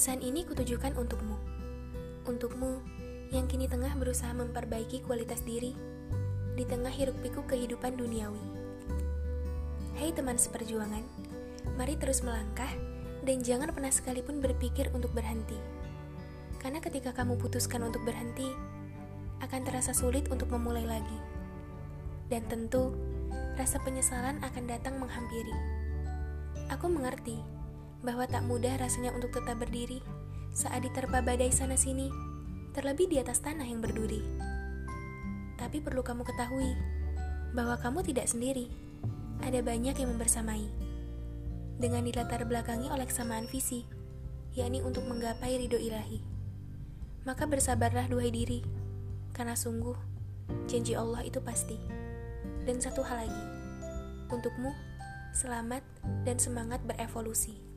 Pesan ini kutujukan untukmu. Untukmu yang kini tengah berusaha memperbaiki kualitas diri di tengah hiruk-pikuk kehidupan duniawi. Hei teman seperjuangan, mari terus melangkah dan jangan pernah sekalipun berpikir untuk berhenti. Karena ketika kamu putuskan untuk berhenti, akan terasa sulit untuk memulai lagi. Dan tentu, rasa penyesalan akan datang menghampiri. Aku mengerti bahwa tak mudah rasanya untuk tetap berdiri saat diterpa badai sana-sini, terlebih di atas tanah yang berduri. Tapi perlu kamu ketahui bahwa kamu tidak sendiri. Ada banyak yang membersamai. Dengan dilatar belakangi oleh kesamaan visi, yakni untuk menggapai ridho ilahi. Maka bersabarlah duhai diri, karena sungguh janji Allah itu pasti. Dan satu hal lagi, untukmu, selamat dan semangat berevolusi.